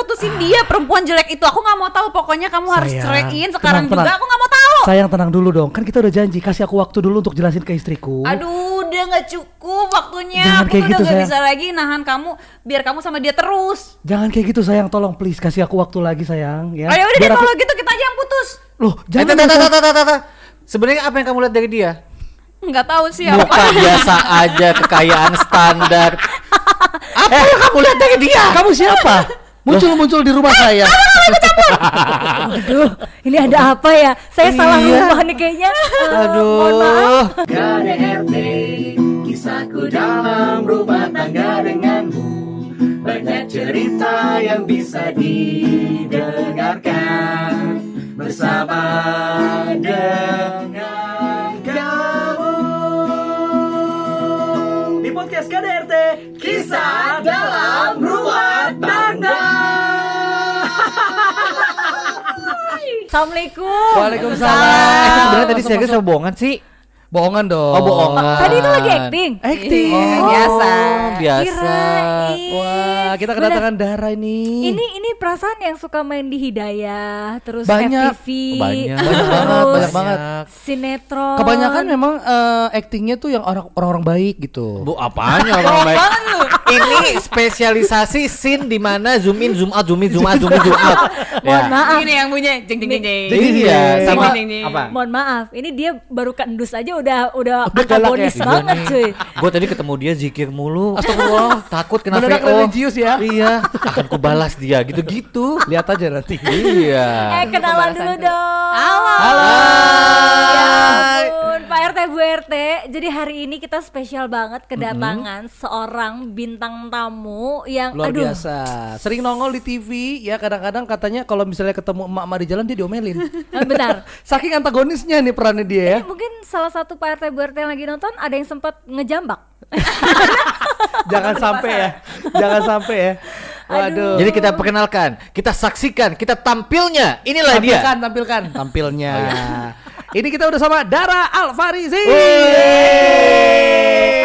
putusin dia perempuan jelek itu. Aku nggak mau tahu. Pokoknya kamu harus Sayang, ceraiin sekarang tenang, juga. tenang. Aku nggak mau tahu. Sayang tenang dulu dong. Kan kita udah janji kasih aku waktu dulu untuk jelasin ke istriku. Aduh, udah nggak cukup waktunya. Jangan aku kayak udah gitu, nggak sayang. bisa lagi nahan kamu. Biar kamu sama dia terus. Jangan kayak gitu sayang, tolong please kasih aku waktu lagi sayang ya. Oh ya udah deh kalau gitu kita aja yang putus. Loh, Eh, jangan. tata, dong, tata, sayang. tata, tata. Sebenarnya apa yang kamu lihat dari dia? Nggak tahu sih apa. Muka biasa aja, kekayaan standar. Apa Eh. yang kamu lihat dari dia? Kamu siapa? Muncul-muncul di rumah saya. Aduh, ini ada apa ya? Saya salah Iya. rumah nih kayaknya. Eh, mohon maaf. Aduh. KDRT Kisahku dalam rumah tangga denganmu Banyak cerita yang bisa didengarkan Bersama dengan kamu Di podcast KDRT Kisah Assalamualaikum. Waalaikumsalam. Eh, sebenarnya tadi serius apa bohongan sih? Bohongan dong. Oh, bohongan. Tadi itu lagi acting. Acting. Oh, biasa. biasa. Kirain. Wah, kita kedatangan Dara ini. Ini ini perasaan yang suka main di Hidayah, terus Banyak. FTV, Banyak. Banyak banget, banyak banget. sinetron. Kebanyakan memang eh, actingnya tuh yang orang orang baik gitu. Bu, apanya orang baik? Ini spesialisasi scene di mana zoom in, zoom out, zoom in, zoom out, zoom in, zoom out. Mohon Ya. maaf. Ini yang bunyi jeng jeng jeng jeng. Iya, sama Ding, ding, ding. apa? Mohon maaf, ini dia baru kendus aja udah udah, Udah galak antagonis ya? banget cuy. Gue tadi ketemu dia zikir mulu. Astagfirullah, takut kena VO. religius ya. Iya, akan kubalas dia gitu-gitu. Lihat aja nanti. iya. Eh kenalan dulu dong. Halo. Halo. Ya ampun, Pak RT Bu RT. Jadi hari ini kita spesial banget kedatangan seorang bintang tamu yang Luar aduh. biasa. Sering nongol di TV ya kadang-kadang katanya kalau misalnya ketemu emak-emak di jalan dia diomelin. eh, Benar. Saking antagonisnya nih perannya dia ya. Mungkin salah satu Pak RT Bu RT yang lagi nonton ada yang sempat ngejambak. Jangan sampai ya. Jangan sampai ya. Waduh. Jadi kita perkenalkan, kita saksikan, kita tampilnya. Inilah dia. tampilkan, tampilkan tampilnya. Ini kita udah sama Dara Alfarizi.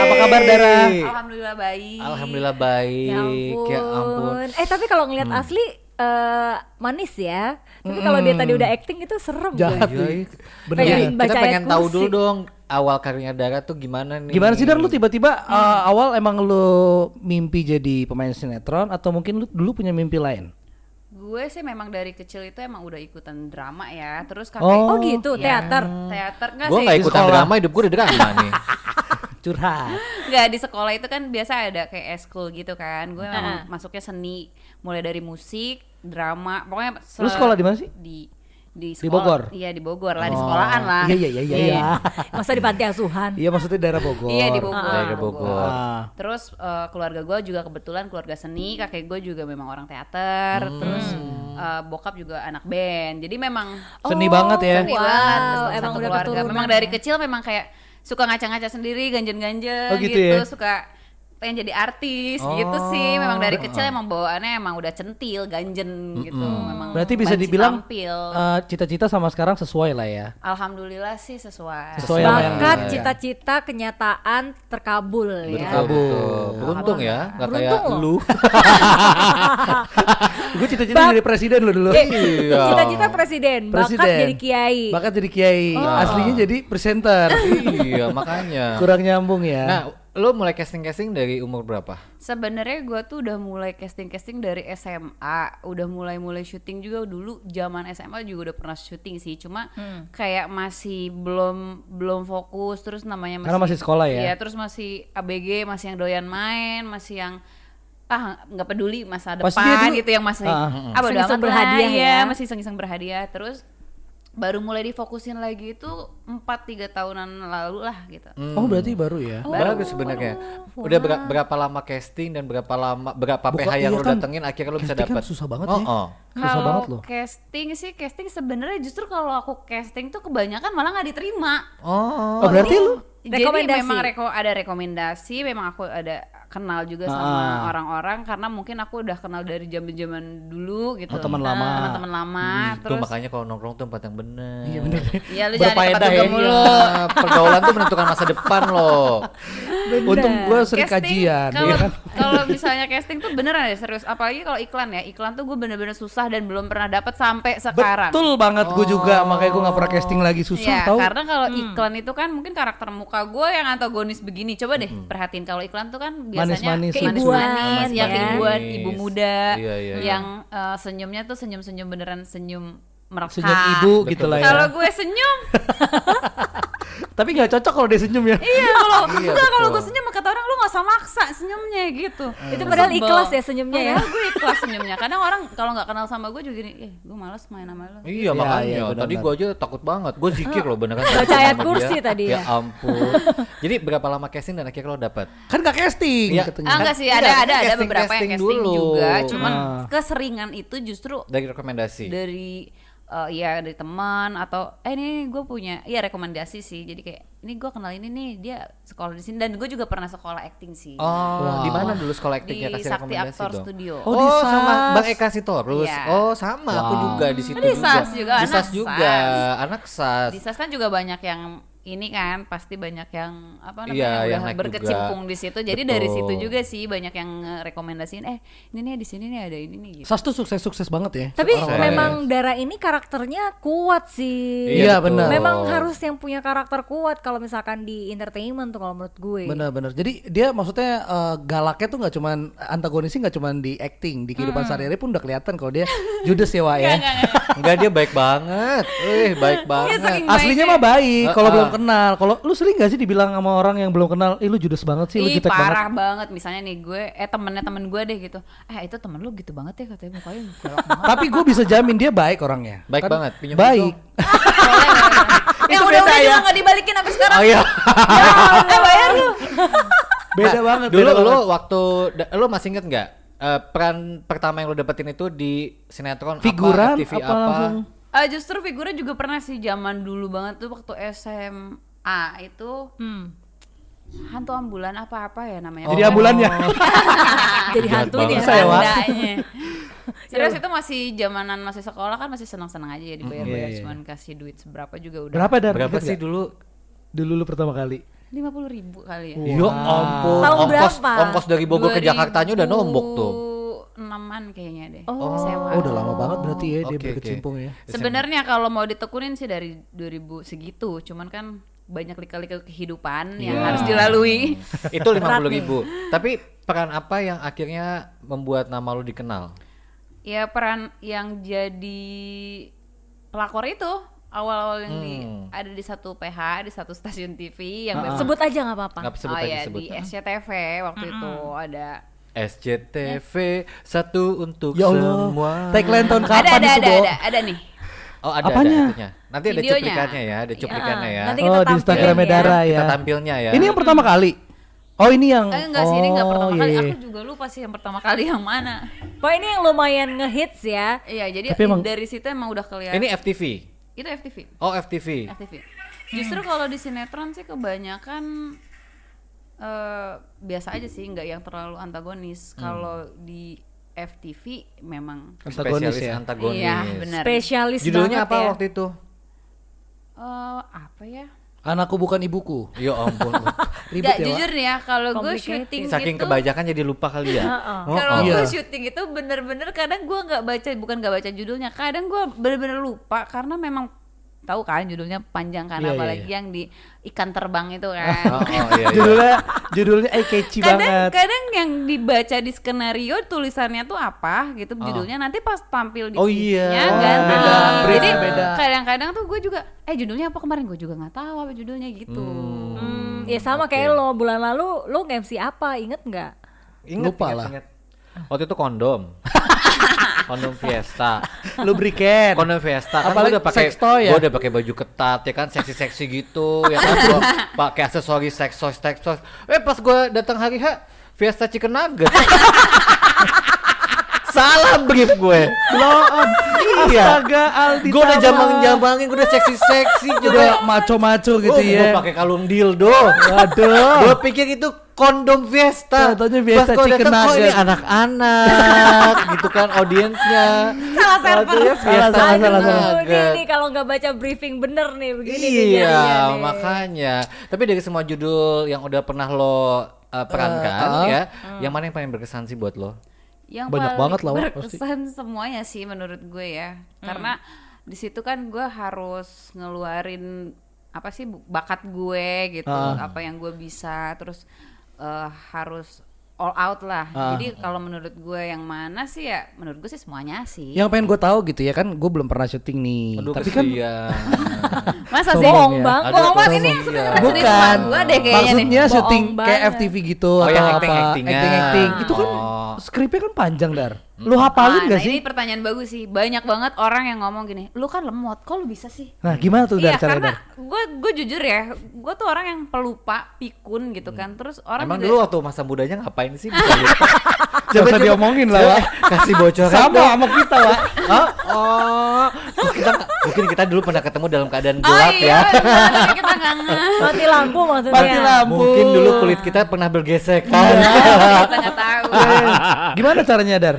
Apa kabar Dara? Alhamdulillah baik. Alhamdulillah baik. Ya ampun. Ya ampun. Eh tapi kalau ngeliat asli eh, manis ya. Tapi kalau dia tadi udah acting itu serem. Jahat gue. nih. Iya, Bener. Pengen Iya, baca kita pengen tahu dulu dong awal karirnya Dara tuh gimana nih? Gimana sih Dar lu tiba-tiba uh, awal emang lu mimpi jadi pemain sinetron atau mungkin lu dulu punya mimpi lain? Gue sih memang dari kecil itu emang udah ikutan drama ya. Terus kakek Oh gitu, Ya. teater. teater enggak Gue sih? nggak Di ikutan sekolah. drama, hidup gue udah drama nih. Curhat. Enggak di sekolah itu kan biasa ada kayak eskul gitu kan. Gue memang Ah. masuknya seni mulai dari musik, drama, pokoknya Lu sekolah di mana sih? Di di, Di sekolah- Bogor? Iya di Bogor lah, di Oh, sekolahan lah. Iya iya iya iya. iya. Masa di panti asuhan. Iya maksudnya daerah Bogor. Iya di Bogor. Daerah Bogor. Ah. Terus eh, keluarga gue juga kebetulan keluarga seni, kakek gue juga memang orang teater, Hmm. terus eh, bokap juga anak band. Jadi memang Seni banget ya. seni Wow, banget, satu emang udah keluarga. keturunan Memang ya. dari kecil memang kayak suka ngaca-ngaca sendiri, ganjen-ganjen Oh, gitu ya? suka pengen jadi artis Oh. gitu sih. Memang dari kecil emang bawaannya emang udah centil, ganjen gitu. Memang Berarti bisa dibilang tampil. eh, cita-cita sama sekarang sesuai lah ya. Alhamdulillah sih sesuai. Sesuai Bakat, ya. cita-cita, kenyataan terkabul ya. Terkabul. Betul. Beruntung ya, nggak kayak Beruntung loh. lu. Gue cita-cita jadi presiden lo dulu. Iya. Cita-cita presiden, bakat Presiden. jadi kiai. Bakat jadi kiai, aslinya jadi presenter. iya, makanya. Kurang nyambung ya. Nah, lu mulai casting-casting dari umur berapa? Sebenarnya gue tuh udah mulai casting-casting dari SMA, udah mulai-mulai syuting juga dulu zaman SMA juga udah pernah syuting sih, cuma Hmm. kayak masih belum belum fokus, terus namanya masih Karena masih sekolah ya? Iya, terus masih ABG, masih yang doyan main, masih yang ah nggak peduli masa Pasti depan gitu yang masih bodo Iseng-iseng amat lah, berhadiah iya, ya. masih iseng-iseng berhadiah, terus baru mulai difokusin lagi itu 4 3 tahunan lalu lah gitu. Oh berarti baru ya? Bagus sebenarnya. Udah ber- berapa lama casting dan berapa lama berapa Bukan- PH yang iya lu kan, datengin akhirnya lu bisa casting kan dapat. susah banget oh, ya. Oh. Susah Kalau banget loh. casting sih casting sebenarnya justru kalau aku casting tuh kebanyakan malah nggak diterima. Oh. Oh berarti lu Jadi Rekomendasi. memang reko ada rekomendasi, memang aku ada kenal juga Ah. sama orang-orang karena mungkin aku udah kenal dari zaman-zaman dulu gitu. Oh, teman lama. Teman-teman lama. Itu Terus makanya kalau nongkrong tuh tempat yang bener. Iya bener. Iya lu jangan tempat ya. mulu. Iya, pergaulan tuh menentukan masa depan loh. Untung gue sering kajian. kalau ya kan? kalau misalnya casting tuh beneran ya serius apalagi kalau iklan ya iklan tuh gue bener-bener susah dan belum pernah dapat sampai sekarang Betul banget gue juga makanya gue nggak pernah casting lagi susah Ya, tau. karena kalau iklan itu kan mungkin karakter muka gue yang antagonis begini. Coba deh perhatiin kalau iklan tuh kan biasanya Manis-manis. Keibuan, ya keibuan, ibu muda, Iya, iya, iya. yang eh, senyumnya tuh senyum-senyum beneran senyum merekah. Senyum ibu gitu lah ya. Kalau gue senyum, Tapi nggak cocok kalau dia senyum ya. iya kalau Iya, enggak kalau gue senyum kata orang lu nggak usah maksa senyumnya gitu. Itu padahal Sebel. ikhlas ya senyumnya ya. Padahal gue ikhlas senyumnya. Kadang orang kalau nggak kenal sama gue juga gini, eh gue malas main sama lu. Iya Iya, makanya iya, tadi gua aja takut banget. Gue zikir loh beneran. Baca ayat kursi tadi Ya ya. ampun. Jadi berapa lama casting dan akhirnya lo dapet? Kan nggak casting Iya. katanya. Ah, enggak sih, Iya, ada ada ada casting- beberapa casting yang casting dulu. juga, cuman Ah. keseringan itu justru Dari rekomendasi. dari eh, ya dari teman atau eh ini gue punya iya rekomendasi sih jadi kayak ini gue kenal ini nih dia sekolah di sini dan gue juga pernah sekolah acting sih Oh, di mana dulu sekolah acting di ya kasih Sakti rekomendasi Actor dong. Studio Oh, Oh, di sama. Bang Eka Sitorus. Iya. Oh, sama aku Wow. juga di situ Di juga. SAS juga, Di anak SAS juga, SAS. anak SAS. di SAS kan juga banyak yang ini kan pasti banyak yang apa namanya Iya, yang udah naik berkecimpung juga. di situ jadi Betul. dari situ juga sih banyak yang rekomendasiin eh ini nih di sini nih ada ini nih gitu. Sas tuh sukses-sukses banget ya. Tapi Orang-orang memang Dara ini karakternya kuat sih. Iya, betul. benar. Memang harus yang punya karakter kuat kalau misalkan di entertainment tuh kalau menurut gue. Bener-bener. Jadi dia maksudnya eh, galaknya tuh nggak cuman antagonisnya nggak cuman di acting, di kehidupan sehari-hari pun udah kelihatan kalau dia judes ya Wak ya. Enggak dia baik banget. Eh, baik banget. Aslinya baiknya. mah baik kalau belum. Kenal. Kalau lu sering gak sih dibilang sama orang yang belum kenal, "Ih lu judes banget sih, lu Ih jutek banget." parah banget. misalnya nih gue eh temennya temen gue deh gitu eh itu temen lu gitu banget ya katanya mukanya galak banget Tapi gue bisa jamin dia baik orangnya. Baik Kan banget, pinjam Baik. yang Itu udah udah ya. nggak dibalikin sampai sekarang Oh iya. eh bayar lu Beda Nah, banget. Dulu beda lu banget. waktu lu masih inget nggak eh, peran pertama yang lu dapetin itu di sinetron figuran apa, TV apa, apa? langsung? Ah, justru figurnya juga pernah sih zaman dulu banget tuh waktu SMA itu Hmm. hantu ambulan apa-apa ya namanya. Jadi ambulannya. Jadi Jahat hantu ya. Ya? Tandanya. Serius itu masih zamanan masih sekolah kan masih senang-senang aja ya dibayar-bayar Iya, iya. cuman kasih duit seberapa juga udah. Berapa dan? Berapa sih dulu? dulu lu pertama kali? Lima puluh ribu kali ya. Ya ampun. Tahun ongkos berapa? ongkos dari Bogor ke Jakartanya udah nombok tuh. Enaman kayaknya deh. Oh. SMA. Oh, udah lama banget berarti ya dia Oke, oke. berkecimpung ya. Sebenarnya kalau mau ditekunin sih dari 2000 segitu, cuman kan banyak lika-lika kehidupan yang Iya. harus dilalui. itu lima puluh ribu. Tapi peran apa yang akhirnya membuat nama lu dikenal? ya peran yang jadi pelakor itu awal-awal yang di Hmm. ada di satu PH di satu stasiun TV yang Ah, ah. Sebut aja nggak apa-apa. Oh aja ya sebut. di SCTV waktu itu ada SCTV satu untuk Ya Allah. semua. Tagline tahun ada kapan ada itu, ada, Bo? ada ada nih Oh ada Apanya? ada itunya. Nanti ada Videonya. cuplikannya ya, ada cuplikannya ya. nanti Oh, kita di tampilin Instagramnya ya. Dara ya. Kita tampilnya ya. Ini yang pertama kali. Oh, ini yang eh, enggak sih ini enggak oh, pertama iya, kali iya. aku juga lupa sih yang pertama kali yang mana Pokoknya ini yang lumayan ngehits ya. iya jadi Tapi emang- dari situ emang udah kelihatan Ini FTV. itu FTV Oh FTV. FTV justru kalau di sinetron sih kebanyakan eh biasa aja sih nggak yang terlalu antagonis kalau di FTV memang Antagonis Spesialis ya. antagonis. Iya, benar. Spesialis Judulnya apa ya. waktu itu? eh apa ya Anakku bukan ibuku. Ya ampun. Ribet Nggak ya, jujur nih ya kalau gue syuting Saking itu kebajakan jadi lupa kali ya. Oh, kalau oh. gue Iya. syuting itu bener-bener kadang gue nggak baca bukan nggak baca judulnya kadang gue bener-bener lupa karena memang tahu kan judulnya panjang kan Iya, iya, apalagi iya. yang di ikan terbang itu Oh, kan oh, iya, iya. Judulnya judulnya eh catchy kadang banget. kadang yang dibaca di skenario tulisannya tuh apa gitu judulnya nanti pas tampil di Oh TV-nya iya. ganti. Beda, briefnya jadi beda. kadang-kadang tuh gue juga eh judulnya apa kemarin gue juga nggak tahu apa judulnya gitu Hmm, ya sama Oke. kayak lo bulan lalu lo nge-MC apa inget nggak? Ingat, Lupa ingat, lah. ingat. Waktu itu kondom. kondom Fiesta. Lubrican. Kondom Fiesta kan Apalagi udah pakai ya? gua udah pakai baju ketat ya kan seksi-seksi gitu ya kan gua pakai aksesoris sex toys. Eh pas gua datang hari H Fiesta Chicken Nugget. Salah brief gue. Blow on. Iya. Astaga Aldi. Gue udah jambang-jambangin, gue udah seksi-seksi juga. Maco-maco gitu oh, ya. Gue pakai kalung dildo. Waduh. gue pikir itu kondom Fiesta. Tau-taunya Fiesta Pas chicken datang, kok ini nugget." anak-anak gitu kan audiensnya. Salah server. Fiesta Salah, salah, salah, salah. Aduh, nih, nugget. nih kalau nggak baca briefing bener nih begini Iya, jadinya nih. makanya. Tapi dari semua judul yang udah pernah lo uh, perankan uh. ya, yang mana yang paling berkesan sih buat lo? Yang Banyak paling banget lah, Wak, pasti. berkesan semuanya sih menurut gue ya karena di situ kan gue harus ngeluarin apa sih bakat gue gitu Ah. apa yang gue bisa terus eh, harus all out lah Ah. jadi kalau menurut gue yang mana sih ya menurut gue sih semuanya sih Yang pengen gue tahu gitu ya kan, gue belum pernah syuting nih. Aduh, Tapi kan masa sih ya. Bohong banget. Aduh, bohong banget ini yang sebenarnya bukan. gue deh kayaknya nih Maksudnya Bohong syuting kayak. FTV gitu Oh, atau yang apa? acting-actingnya. Acting-acting. Itu kan Oh. skripnya kan panjang dar. Lu hafalin Ah, gak nah, sih? ini pertanyaan bagus sih banyak banget orang yang ngomong gini lu kan lemot kok lu bisa sih Nah gimana tuh dar Iya caranya karena dar? gue gue jujur ya gue tuh orang yang pelupa pikun gitu kan terus orang Emang juga dulu waktu masa mudanya ngapain sih? bisa gitu? Gak usah diomongin lah, Wak. Kasih bocoran Sama dong. sama kita Wak. Hah? Oh, kita, mungkin kita dulu pernah ketemu dalam keadaan oh gelap iya ya. kita ngeh Mati lampu maksudnya. Mati lampu. Mungkin dulu kulit kita pernah bergesekan. kita nggak tahu Gimana caranya dar?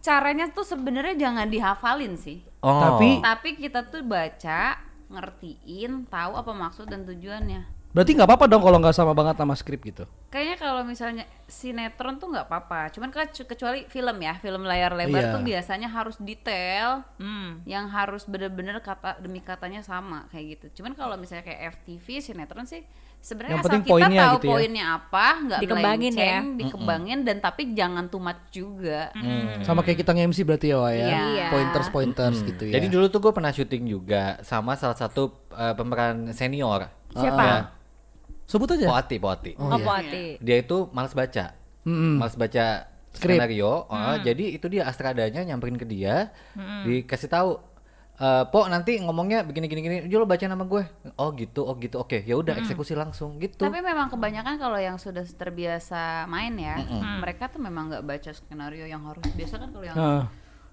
Caranya tuh sebenarnya jangan dihafalin sih Oh. Tapi- tapi kita tuh baca ngertiin tahu apa maksud dan tujuannya Berarti nggak apa-apa dong kalau nggak sama banget sama skrip gitu. kayaknya kalau misalnya sinetron tuh nggak apa-apa cuman kecu- kecuali film ya film layar lebar Iya. tuh biasanya harus detail Hmm. yang harus bener-bener kata demi katanya sama kayak gitu. Cuman kalau misalnya kayak FTV sinetron sih sebenarnya Yang asal penting kita poinnya tahu gitu ya. poinnya apa, nggak Dikembangin melenceng, ya. dikembangin dan tapi jangan much juga. Sama kayak kita nge-MC berarti ya Wak ya. Iya. Pointers pointers Hmm. gitu ya. Jadi dulu tuh gue pernah syuting juga sama salah satu uh, pemeran senior. Siapa? Ya, sebut aja. Poati, Poati. Oh, Oh, iya. Poati. Dia itu malas baca. Mm-mm. Malas baca skenario. Oh, jadi itu dia astradanya nyamperin ke dia, dikasih tahu eh po nanti ngomongnya begini gini gini, "Yuk, lo baca nama gue. Oh gitu, oh gitu, oke, ya udah eksekusi langsung gitu. Tapi memang kebanyakan kalau yang sudah terbiasa main ya, mereka tuh memang nggak baca skenario yang harus biasa kan kalau yang Ah.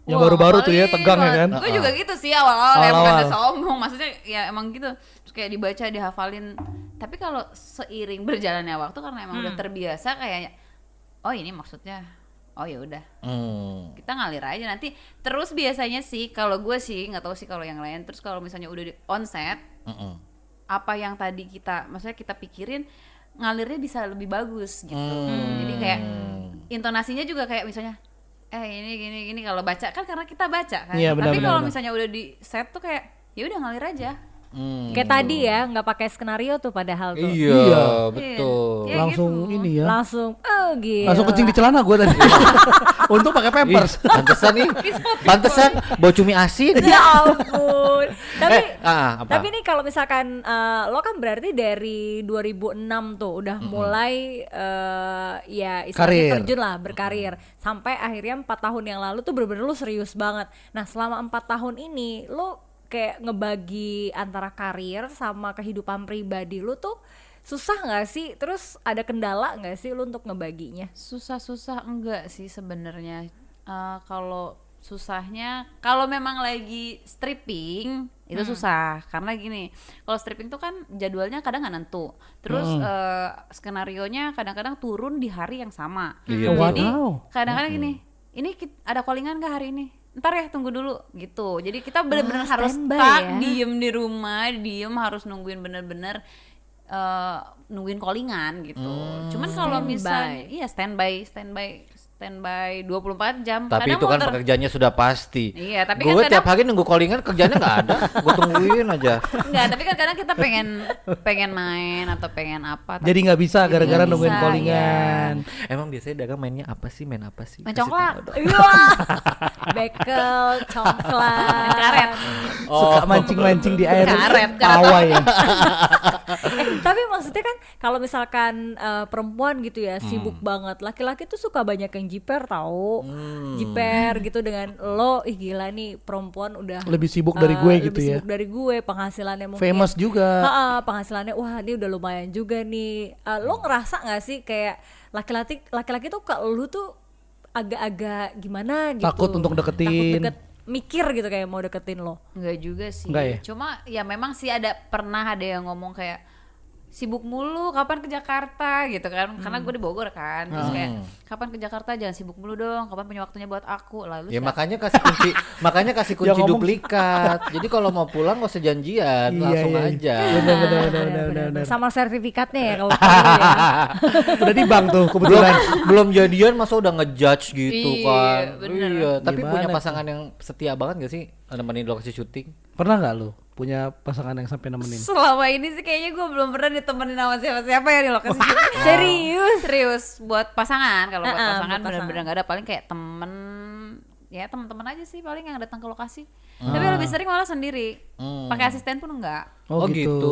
Yang baru-baru tuh ya tegang ya kan. Gue juga gitu sih awal-awal ya bukan sombong, maksudnya ya emang gitu. Terus kayak dibaca, dihafalin. Tapi kalau seiring berjalannya waktu karena emang udah terbiasa kayak oh ini maksudnya oh ya udah. Hmm. kita ngalir aja. Nanti terus biasanya sih kalau gue sih nggak tahu sih kalau yang lain terus kalau misalnya udah di on set Mm-mm. apa yang tadi kita maksudnya kita pikirin ngalirnya bisa lebih bagus gitu. Hmm. jadi kayak intonasinya juga kayak misalnya eh ini gini gini. Kalau baca kan karena kita baca kan. Iya, benar, tapi kalau misalnya udah di set tuh kayak ya udah ngalir aja Hmm. Kayak tadi ya, nggak pakai skenario tuh padahal tuh. Iya, Iya. betul. Iya, Langsung gitu. ini ya. Langsung, oh gitu. Langsung kencing di celana gue tadi. Untuk pakai pampers. Pantesan nih. Pantesan bau cumi asin. ya ampun. Tapi Eh, ah, apa? tapi nih kalau misalkan eh, lo kan berarti dari 2006 tuh udah mulai eh, ya istilahnya Karir. terjun lah berkarir sampai akhirnya empat tahun yang lalu tuh bener-bener lo serius banget. Nah selama empat tahun ini lo kayak ngebagi antara karir sama kehidupan pribadi lo tuh susah nggak sih? Terus ada kendala nggak sih lo untuk ngebaginya? susah-susah enggak sih sebenarnya. Eh, kalau susahnya kalau memang lagi stripping itu susah. Karena gini kalau stripping tuh kan jadwalnya kadang nggak nentu. Terus eh, skenario nya kadang-kadang turun di hari yang sama. Iya, jadi Wadaw. kadang-kadang gini ini ada callingan nggak hari ini ntar ya tunggu dulu gitu. Jadi kita bener-bener Ah, harus stuck ya. diem di rumah diem harus nungguin bener-bener eh, nungguin callingan gitu. Cuman kalau misalnya iya standby standby standby 24 jam Tapi Kadang itu kan pekerjaannya sudah pasti. Iya, tapi gue kan tiap kadang- hari nunggu callingan kerjanya nggak ada. Gue tungguin aja. Enggak, tapi kan kadang kita pengen pengen main atau pengen apa tapi Jadi nggak bisa gara-gara nungguin bisa, callingan. Emang biasanya dagang mainnya apa sih? Main apa sih? Main congklak. dong. Wah, bekel, coklat, karet. Suka mancing-mancing di air. Karet, karet Tawa ya. Eh, tapi maksudnya kan kalau misalkan eh, perempuan gitu ya sibuk banget, laki-laki tuh suka banyak yang jiper tahu, jiper gitu dengan lo, ih gila nih perempuan udah Lebih sibuk dari gue gitu lebih ya. sibuk dari gue, penghasilannya mungkin Famous juga. Ha-ha, penghasilannya wah ini udah lumayan juga nih. Eh, lo ngerasa nggak sih kayak laki-laki laki-laki tuh ke lu tuh agak-agak gimana gitu? Takut untuk deketin. Takut deket, mikir gitu kayak mau deketin lo. Enggak juga sih. Enggak ya? Cuma ya memang sih ada pernah ada yang ngomong kayak sibuk mulu kapan ke Jakarta gitu kan karena gue di Bogor kan terus kayak Hmm. kapan ke Jakarta jangan sibuk mulu dong kapan punya waktunya buat aku lalu Ya makanya kasih kunci, makanya kasih kunci duplikat. Jadi kalau mau pulang gak usah janjian, Iya, langsung iya. aja. Bener bener bener Bener, bener bener, bener. sama sertifikatnya ya kalau perlu ya. Udah di bank tuh belum kebetulan. belum jadian masa udah ngejudge gitu Iya, kan. bener. Iya, tapi Gimana punya tuh? pasangan yang setia banget gak sih nemenin lokasi syuting? Pernah nggak lu punya pasangan yang sampai nemenin? selama ini sih kayaknya gue belum pernah ditemenin sama siapa-siapa ya di lokasi syuting. Serius? serius buat pasangan kalau buat pasangan bener-bener pasangan. nggak ada paling kayak temen ya teman-teman aja sih paling yang datang ke lokasi tapi lebih sering malah sendiri Hmm. pakai asisten pun enggak Oh, gitu.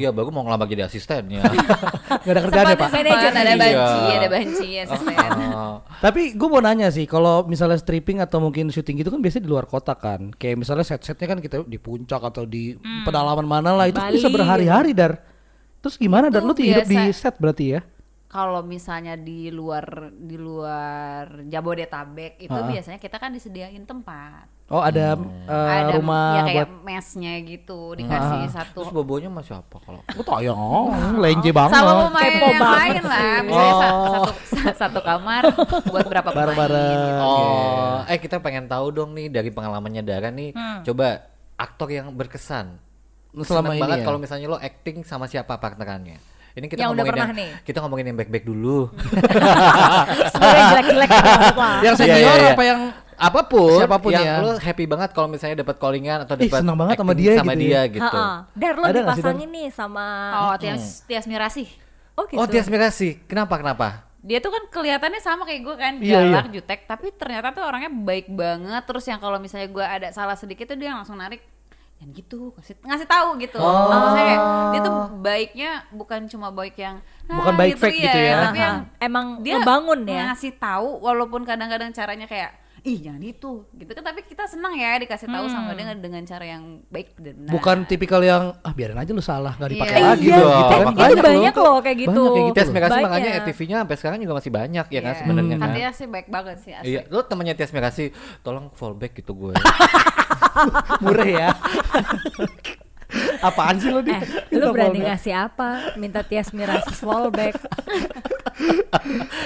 Ya baru mau ngelamar jadi asistennya. Gak ada kerjaan ya pak? Sempat, ada banci Iya. ada banci asisten Oh. Tapi gue mau nanya sih, kalau misalnya stripping atau mungkin syuting gitu kan biasanya di luar kota kan. Kayak misalnya set-setnya kan kita di puncak atau di pedalaman mana lah itu Bali bisa berhari-hari dar. Terus gimana dar? Itu Lu hidup di set berarti ya? Kalau misalnya di luar di luar Jabodetabek itu Ah. biasanya kita kan disediain tempat Oh ada eh, ada rumah ya kayak buat mesnya gitu dikasih satu Terus bobonya masih apa kalau? Gue tayang, oh, lenje banget. sama pemain Kepo yang banget lain lah misalnya sa- Oh. satu satu kamar buat berapa pemain gitu. Oh, eh kita pengen tahu dong nih dari pengalamannya Dara nih. Hmm. Coba aktor yang berkesan. Selama Seneng ini banget ya? kalau misalnya lo acting sama siapa partnerannya. Ini kita Yang udah ngomongin pernah yang, nih. kita ngomongin yang back-back dulu. Sebenarnya jelek-jelek maksudnya. Yang Iya, senior iya, iya. apa yang Apa pun, Siapa pun yang ya. lo happy banget kalau misalnya dapat callingan atau dapat senang banget sama dia sama gitu dia ya. gitu. Dar lo Ada dipasangin nih sama oh Tias Tias Mirasih Oh gitu. Oh, Tias Mirasih. Kenapa kenapa? dia tuh kan kelihatannya sama kayak gue kan Iya, galak jutek tapi ternyata tuh orangnya baik banget terus yang kalau misalnya gue ada salah sedikit tuh dia langsung narik yang gitu kasih ngasih tahu gitu Oh. maksudnya kayak dia tuh baiknya bukan cuma baik yang "Ah," Bukan baik fake gitu ya. tapi yang. Emang dia ngebangun ya. ngasih tahu walaupun kadang-kadang caranya kayak ih jangan itu gitu kan tapi kita senang ya dikasih tahu sama dia dengan cara yang baik dan benar bukan tipikal yang ah biarin aja lu salah nggak dipakai Iya. lagi Iya, gitu kan. makanya itu banyak loh kayak gitu. Banyak kayak gitu Tias Banyak. makanya ETV-nya sampai sekarang juga masih banyak ya kan Iya. sebenarnya kan kan. dia sih baik banget sih asli. Iya, lo temennya Tias Mirasih, tolong fallback gitu gue. murah ya. Apaan sih lo di? Eh, lu berani ngasih apa? Minta Tias Mirasih fallback.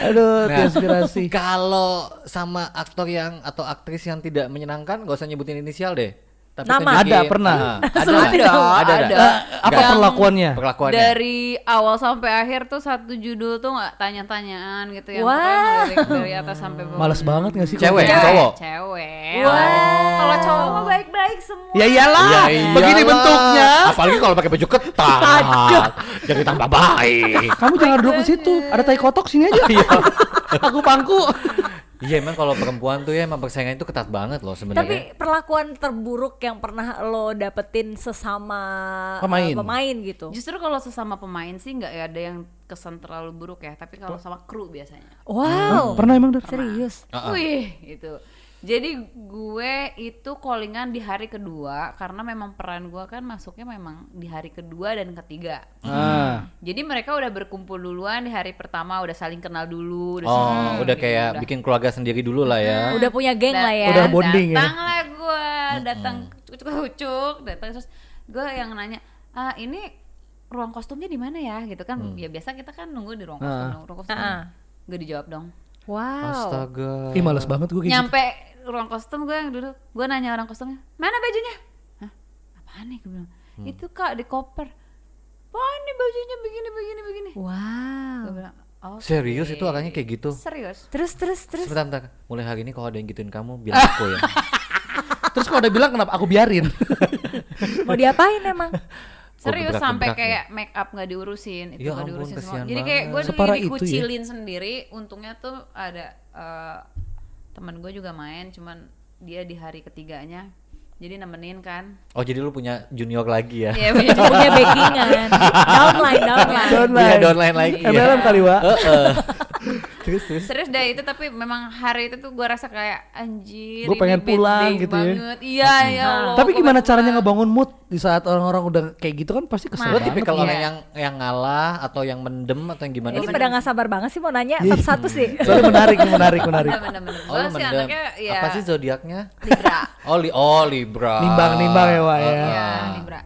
Aduh, Nah, inspirasi. Kalau sama aktor yang atau aktris yang tidak menyenangkan, gak usah nyebutin inisial deh. Tapi Nama. tunjukin- Ada, pernah. Ah, ada, Ada, ada, ada. ada. Eh, apa Yang perlakuannya? Perlakuannya. dari awal sampai akhir tuh satu judul tuh nggak tanya-tanyaan gitu yang pokoknya ngelirik dari atas sampai bawah. Males banget gak sih? Cewek, cowok. cewek Wah. kalau cowok mah baik-baik semua Ya iyalah. Begini iyalah. bentuknya. Apalagi kalau pakai baju ketat. Jadi tambah baik. Kamu jangan duduk di situ. Ada tai kotok sini aja. Aku pangku. Iya emang kalau perempuan tuh ya emang persaingan itu ketat banget loh sebenarnya. Tapi perlakuan terburuk yang pernah lo dapetin sesama Pemain. eh, pemain gitu. justru kalau sesama pemain sih nggak ada yang kesan terlalu buruk ya tapi kalau sama kru biasanya Wow. Pernah emang Dar? Serius. Ah, ah. wih itu jadi gue itu callingan di hari kedua karena memang peran gue kan masuknya memang di hari kedua dan ketiga Ah. Jadi mereka udah berkumpul duluan di hari pertama, udah saling kenal dulu. Udah Oh, saling- udah gitu, kayak udah. bikin keluarga sendiri dulu lah ya. Udah punya geng Da- lah ya. Udah bonding ya. Datanglah gue, datang cucuk-cucuk, datang terus gue yang nanya, ah ini ruang kostumnya di mana ya? Gitu kan, ya biasa kita kan nunggu di ruang kostum, Ah. ruang kostum. Ah. Gak dijawab dong. Wow. Astaga. Ih males banget gue kayak gitu. Ruang kostum gue yang duduk, gue nanya orang kostumnya, mana bajunya? Hah? Apaan nih? Gue bilang, itu kak di koper. Wah ini bajunya begini begini begini. Wow. Gue bilang, oh Serius itu orangnya kayak gitu? serius. Terus terus terus. Sebentar, bentar. Mulai hari ini kalau ada yang gituin kamu, bilang aku ya. Terus kalau udah bilang kenapa aku biarin? Mau diapain emang? Serius sampai ya. kayak make up nggak diurusin, itu Ya nggak ampun, diurusin semua. Jadi kayak gue. Separah itu ya? dikucilin sendiri. Untungnya tuh ada eh, teman gue juga main, cuman dia di hari ketiganya. Jadi nemenin kan. Oh jadi lu punya junior lagi ya? Iya punya punya backingan. Downline, downline. Downline. Iya downline lagi ya. MLM kali. Heeh. Terus terus. Serius deh itu tapi memang hari itu tuh gue rasa kayak anjir. Gua ini pengen pulang gitu ya. banget. Iya ya Allah. Tapi gimana caranya pulang. ngebangun mood di saat orang-orang udah kayak gitu kan pasti kesel banget. tipikal Iya. orang yang yang ngalah atau yang mendem atau yang gimana Ini sih? pada nggak sabar banget sih mau nanya satu-satu sih. Soalnya menarik, menarik, menarik. Oh, Gue lu sih mendem. anaknya ya Apa sih zodiaknya? Libra. Oh, li oh Libra. Nimbang-nimbang ya, Wak ya. Iya, Libra.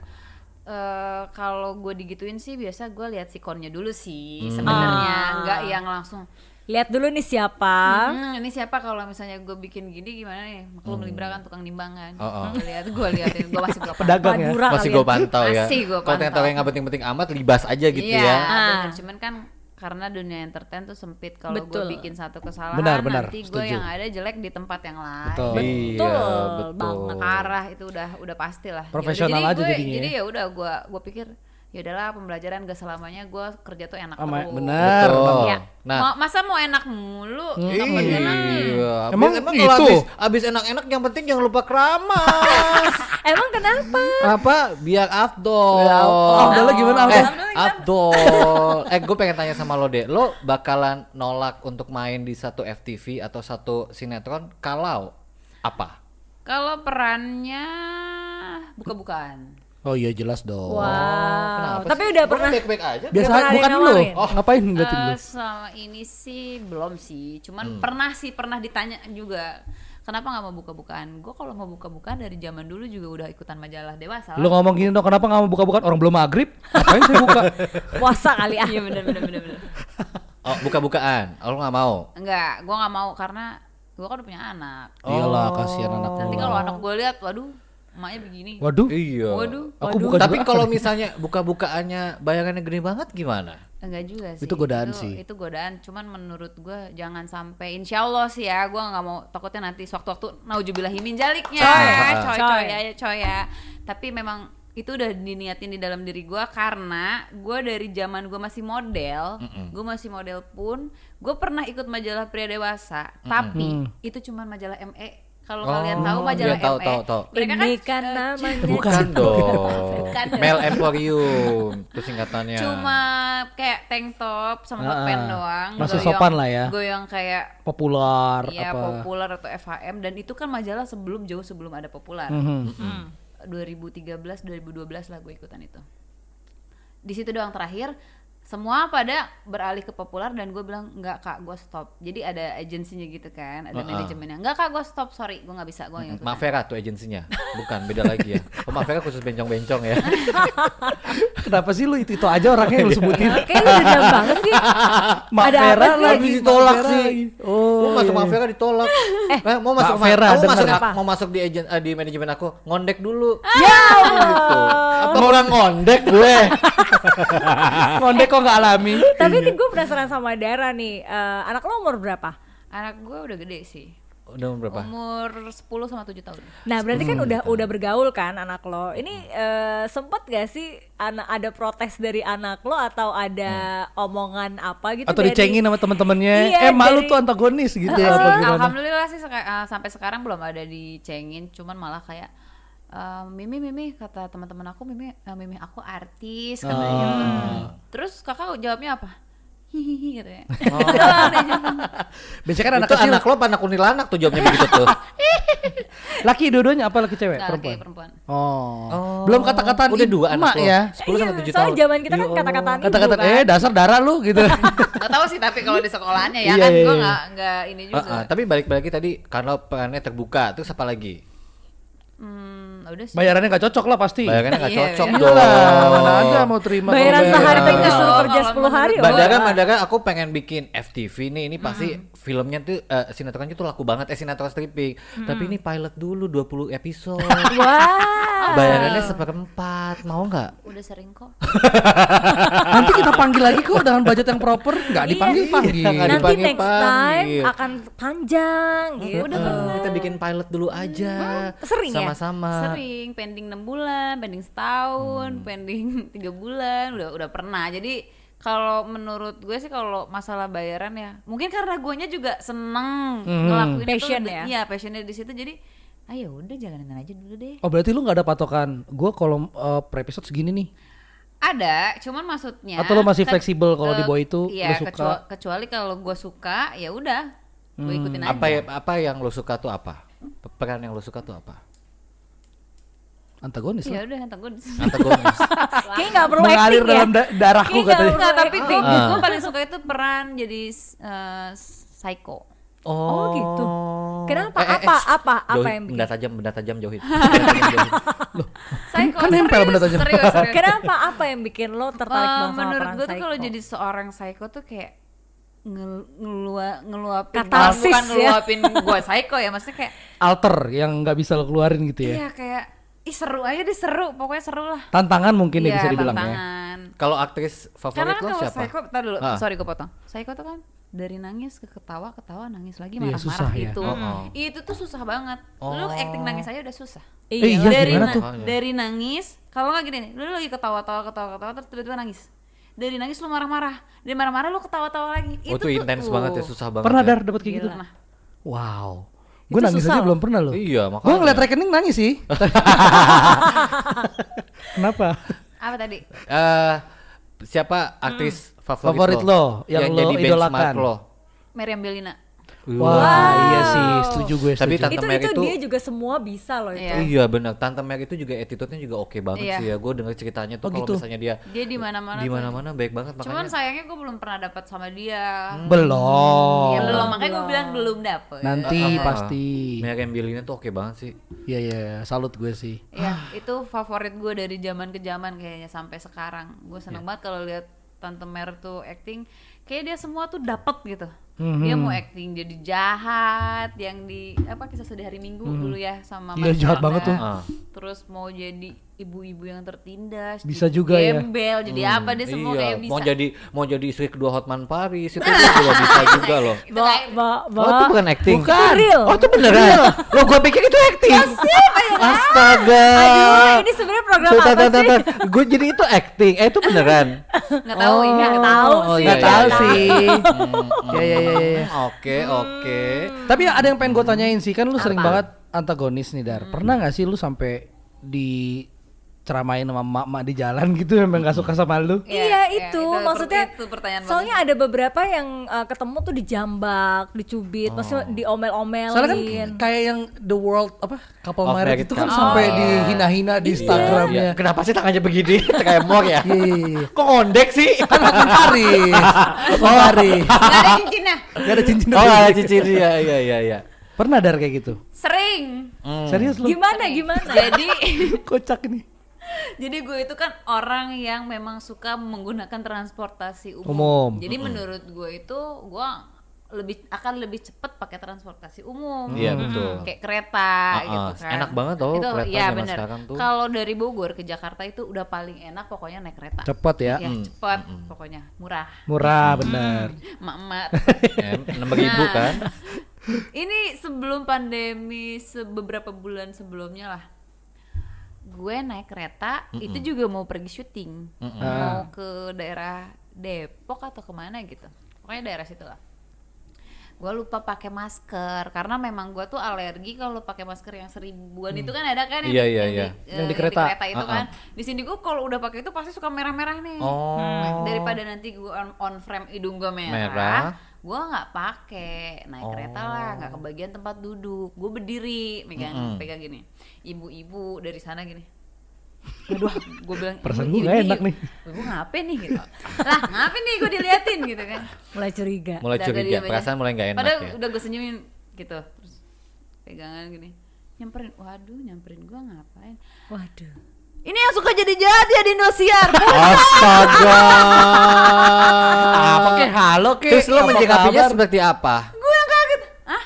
Eh, kalau gue digituin sih biasa gue lihat sikonnya dulu sih Hmm. sebenarnya Ah. nggak yang langsung Lihat dulu nih siapa. Hmm, ini siapa kalau misalnya gue bikin gini gimana nih maklum libra kan tukang timbangan Oh, oh. gue lihat gue liatin gue masih gue Pedagang ya. Masih gue pantau ya. Masih Kalau ternyata pantau. yang nggak penting-penting amat, libas aja gitu iya, ya. bener. Ah. cuman kan karena dunia entertain tuh sempit kalau gue Betul. bikin satu kesalahan Benar, benar. nanti gue yang ada jelek di tempat yang lain Betul. Iya, Betul betul. banget. arah itu udah udah pasti lah Profesional jadi aja gue- jadinya jadi ya. ya udah gue gue pikir ya udahlah pembelajaran gak selamanya gue kerja tuh enak Ama- terus benar. Betul. Ya. Nah, masa mau enak mulu Sampai Iya, Emang emang gitu? kalau abis, abis enak-enak yang penting jangan lupa keramas. Emang kenapa? Apa? Biar afdol. Afdolnya gimana, Eh, Afdol? afdol. eh, gue pengen tanya sama lo deh. Lo bakalan nolak untuk main di satu FTV atau satu sinetron kalau apa? kalau perannya buka-bukaan Oh iya jelas dong. Wow. Kenapa Tapi sih? udah pernah baik-baik aja. Biasa pernah ada bukan nawarin? Oh, ngapain ngeliatin lu? Eh, selama ini sih belum sih cuman Hmm. pernah sih pernah ditanya juga kenapa nggak mau buka-bukaan gue kalau mau buka-bukaan dari zaman dulu juga udah ikutan majalah dewasa Lu ngomong gini dong, kenapa nggak mau buka-bukaan orang belum maghrib? Ngapain saya buka? puasa kali ah. iya bener bener bener bener Oh, buka-bukaan. Oh, lo nggak mau? enggak gue nggak mau karena gue kan udah punya anak Iyalah, kasihan anak nanti kalau anak gue lihat waduh emaknya begini Waduh. Iya. waduh Aku waduh. buka Tapi kalau misalnya buka-bukaannya bayangannya gede banget gimana? enggak juga sih Itu godaan itu, sih. itu godaan cuman menurut gue jangan sampai insya Allah sih ya gue nggak mau takutnya nanti sewaktu-waktu naujubillahimin jaliknya Coy. coy coy, Coy. ya ya, coy ya tapi memang itu udah diniatin di dalam diri gue karena gue dari zaman gue masih model gue masih model pun gue pernah ikut majalah pria dewasa tapi itu cuman majalah ME kalau Oh, kalian tahu majalah iya, tahu, ME tahu, tahu. mereka Ini kan kan eh, namanya Bukan dong. Bukan. Mel Emporium itu singkatannya. cuma kayak tank top sama hot Ah, pants doang masih goyang- sopan lah ya. goyang kayak Populer Iya apa? populer atau FHM dan itu kan majalah sebelum jauh sebelum ada populer. Mhm. 2013 2012 lah gue ikutan itu. Di situ doang terakhir semua pada beralih ke populer dan gue bilang nggak kak gue stop jadi ada agensinya gitu kan ada Uh-uh. manajemennya nggak kak gue stop sorry gue nggak bisa gue nggak ikutan Mafera tuh agensinya. Bukan, beda lagi ya. Oh, Mafera khusus bencong-bencong ya. Kenapa sih lu itu itu aja orangnya yang lu sebutin? Kayaknya udah dendam banget sih. Mak Ada Vera apa sih? lagi ditolak sih. lagi. Oh, Lu masuk iya. Mafera ditolak. Eh, mau masuk Mbak Vera, kamu masuk denger. mau masuk di agen eh, di manajemen aku, ngondek dulu. Ya Gitu. Apa kurang ngondek gue? Ngondek kok nggak alami. Tapi ini gue penasaran sama Dara nih. Eh, anak lo umur berapa? anak gue udah gede sih Udah umur berapa? umur 10 sama 7 tahun Nah berarti kan udah udah bergaul kan anak lo. Ini eh, sempet gak sih anak ada protes dari anak lo atau ada omongan apa gitu Atau dari dicengin sama temen-temennya. Iya, eh malu dari- tuh antagonis gitu Eh, ya apa gimana? Alhamdulillah sih seka- eh, sampai sekarang belum ada dicengin, cuman malah kayak eh, Mimi Mimi kata teman-teman aku Mimi eh, Mimi aku artis katanya. gitu. Terus kakak jawabnya apa? Hihihi katanya. Doang dia jawab. Biasanya kan anak itu kecil anak lo anak kuntilanak tuh jawabnya begitu tuh. laki dua-duanya apa laki cewek? Nggak, perempuan. laki perempuan. Oh. Belum kata-kataan Udah dua anak lo. ya. 10 sama 7 Iya, tahun. soalnya zaman kita kan kata-kataan Kata-kata kan. eh dasar darah lu gitu. Gak tahu sih tapi kalau di sekolahnya ya Iya, kan iya, gue iya. nggak nggak ini Ah, juga. ah, tapi balik-balik tadi karena perannya terbuka, terus apa lagi? Hmm, udah sih. Bayarannya nggak cocok lah pasti. Bayangannya nggak Iya, cocok iya. dong. Iyalah, mana ada mau terima Bayaran kalau sehari tinggal suruh kerja 10 hari. Wah. Bandara, aku pengen bikin FTV nih. Ini pasti filmnya tuh eh, sinetronnya tuh laku banget. Eh sinetron stripping. Tapi ini pilot dulu 20 episode. Wah. Bayarannya seperempat. Mau nggak? Udah sering kok. Nanti kita panggil lagi kok dengan budget yang proper, nggak Iya. dipanggil panggil. Nggak Nanti dipanggil, next time panggil. akan panjang gitu. Udah kita bikin pilot dulu aja. Sering ya? Sama-sama. Sering pending 6 bulan, pending setahun, pending tiga bulan, udah udah pernah. Jadi kalau menurut gue sih kalau masalah bayaran ya, mungkin karena guanya juga seneng ngelakuin Passion itu, ya? Iya, passionnya di situ. Jadi, ayo udah jalanin aja dulu deh. Oh berarti lu nggak ada patokan. Gue kalau eh, per episode segini nih. Ada, cuman maksudnya Atau lo masih fleksibel kalau di eh, bawah itu, iya, lo suka? kecua- kecuali kalau gue suka, ya udah, gue ikutin aja. Apa ya, apa yang lo suka tuh apa? Peran yang lo suka tuh apa? Antagonis Ya udah antagonis. Antagonis. Kayaknya nggak perlu Mengalir acting ya. dalam da- darahku Kayaknya katanya. nggak Enggak, tapi gue Ah. paling suka itu peran jadi uh, psycho. Oh, gitu. Kenapa? Eh, eh, apa? eh, apa? Apa yang bikin? benda tajam, benda tajam jauhin. Benda tajam jauhin. Psycho, kan nempel benda tajam. serius, serius. Kenapa? Apa yang bikin lo tertarik Eh, banget sama menurut gue tuh kalau jadi seorang psycho tuh kayak ngel ngelua ngeluapin Katarsis bukan ya. ngeluapin gue psycho ya maksudnya kayak Alter yang nggak bisa lo keluarin gitu ya. iya kayak ih seru aja deh seru pokoknya seru lah Tantangan mungkin ya Iya, bisa dibilang ya. tantangan. Kalau aktris karena favorit kan lo kalau siapa? psycho tar dulu Ah. sorry gue potong psycho tuh kan dari nangis ke ketawa ketawa nangis lagi Iya, marah-marah ya. itu Oh, oh. itu tuh susah banget lu Oh. acting nangis aja udah susah Eh, iya, dari gimana na- tuh? dari nangis kalau nggak gini nih lu lagi ketawa-tawa ketawa-ketawa terus tiba-tiba nangis dari nangis lu marah-marah dari marah-marah lu ketawa-tawa lagi Oh, itu intens banget ya, susah banget. Pernah ya. dar dapat kayak gitu? Pernah. Wow. Gue nangis susah aja belum pernah loh. Iya, Gue makanya. ngeliat rekening nangis sih. Kenapa? apa tadi Eh, siapa aktris favorit, Favorit lo, yang lo jadi idolakan? lo? Meriam Belina Wah, iya sih, setuju gue. Tapi setuju. Tante itu Mary itu itu- dia juga semua bisa loh itu. Iya. Iya benar, Tante Mary itu juga attitude-nya juga oke banget Iya. sih ya. Gue denger ceritanya tuh Oh, kalau gitu? misalnya dia dia di mana-mana di mana-mana baik banget cuman makanya. sayangnya gue belum pernah dapat sama dia Belum. ya belum makanya gue bilang belum dapet Nanti ah, ah. pasti. Miriam Bellina tuh oke banget sih. Iya iya, salut gue sih. ya itu favorit gue dari zaman ke zaman kayaknya sampai sekarang gue seneng Iya. banget kalau lihat tante Mer tuh acting kayak dia semua tuh dapet gitu Mhm. dia mau acting jadi jahat yang di apa kisah sedih hari minggu dulu ya sama Iya, jahat banget tuh. Terus mau jadi ibu-ibu yang tertindas Bisa jadi juga ya. gembel jadi apa dia semua iya, kayak bisa mau jadi mau jadi istri kedua Hotman Paris itu juga bisa juga loh. Itu Ba, ba, ba. Oh itu bukan acting. Bukan. real. Oh itu beneran. Lo gue pikir itu acting. Astaga. Aduh, ini sebenarnya program Bentar, apa sih? Gue jadi itu acting. Eh itu beneran. nggak tahu ini nggak tahu Oh, sih. iya, Nggak iya, tahu iya. sih. Hmm, Ya, ya, ya, hmm, Oke oke. Tapi ada yang pengen gue tanyain sih, kan lu sering banget antagonis nih Dar. Pernah gak sih lu sampai diceramain sama emak-emak di jalan gitu memang gak suka sama lu? Iya, Iya, iya, itu, itu maksudnya itu pertanyaan soalnya ada beberapa yang uh, ketemu tuh dijambak, dicubit, maksudnya diomel-omelin. Soalnya kan kayak yang the world apa Of marriage married itu kan sampai Oh. dihina-hina di Instagramnya. Iya. Kenapa sih tangannya begini? Kayak mor ya? Iya, iya, iya. Kok ngondek sih? Kan Hotman Paris. Hotman Paris. nggak ada cincinnya Gak ada cincin. Oh ada cincin iya iya iya iya. Pernah Dar kayak gitu? sering Hmm. Serius lu? Gimana gimana? jadi Kocak nih. jadi gue itu kan orang yang memang suka menggunakan transportasi umum, Umum. jadi menurut gue itu gue lebih akan lebih cepet pakai transportasi umum Iya betul. kayak kereta Ah, gitu ah. kan Enak banget tau itu kereta iya zaman bener sekarang tuh. kalau dari Bogor ke Jakarta itu udah paling enak pokoknya naik kereta Cepet ya. ya cepet pokoknya murah Murah bener. emak-emak Enam ribu Nah. kan? ini sebelum pandemi beberapa bulan sebelumnya lah gue naik kereta itu juga mau pergi syuting. Mau ke daerah Depok atau ke mana gitu. Pokoknya daerah situ lah. Gue lupa pakai masker karena memang gue tuh alergi kalau pakai masker yang seribuan itu kan ada kan yang, Iya, di- iya, yang iya. di, Yang di eh, kereta. itu Ah, kan. di sini gue kalau udah pakai itu pasti suka merah-merah nih. Oh. Nah, daripada nanti gue on, on frame hidung gue merah, Merah. Gue nggak pakai naik kereta lah nggak kebagian tempat duduk gue berdiri megang Mm-mm. pegang gini ibu-ibu dari sana gini Aduh, gue bilang Perasaan "Ibu, gua nggak ini enak nih." Ibu ngapain nih gitu. Lah, ngapain nih gue diliatin gitu kan. Mulai curiga. Mulai curiga, perasaan mulai nggak enak Padahal ya. udah gue senyumin gitu. Terus pegangan gini. Nyamperin, waduh nyamperin gue ngapain. Waduh. Ini yang suka jadi jahat ya di Indosiar. Astaga. Apa kek halo kek? Terus lo kabar? seperti apa? gue yang kaget ah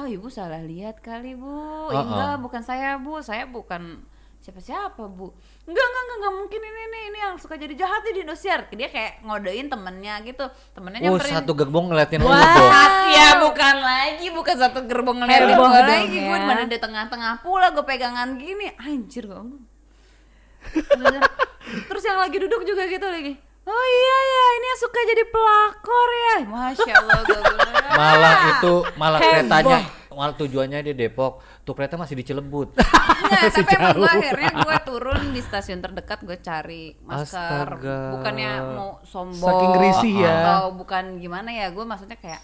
oh ibu salah lihat kali bu Oh, enggak oh. bukan saya bu saya bukan siapa siapa bu enggak enggak enggak, enggak mungkin ini nih ini yang suka jadi jahat di Indosiar dia kayak ngodein temennya gitu temennya Oh nyamperin satu gerbong ngeliatin lo Wah, dong. ya bukan lagi, bukan satu gerbong ngeliatin gue lagi, gue ya. mana di tengah-tengah pula, gue pegangan gini, anjir gue. Terus yang lagi duduk juga gitu lagi. Oh iya ya, ini yang suka jadi pelakor ya, masya Allah. Malah itu malah Heboh. keretanya malah tujuannya di Depok. Tuh kereta masih di Cilebut. Enggak, tapi emang gue akhirnya gue turun di stasiun terdekat gue cari masker Astaga. bukannya mau sombong Saking risih ya. atau bukan gimana ya gue maksudnya kayak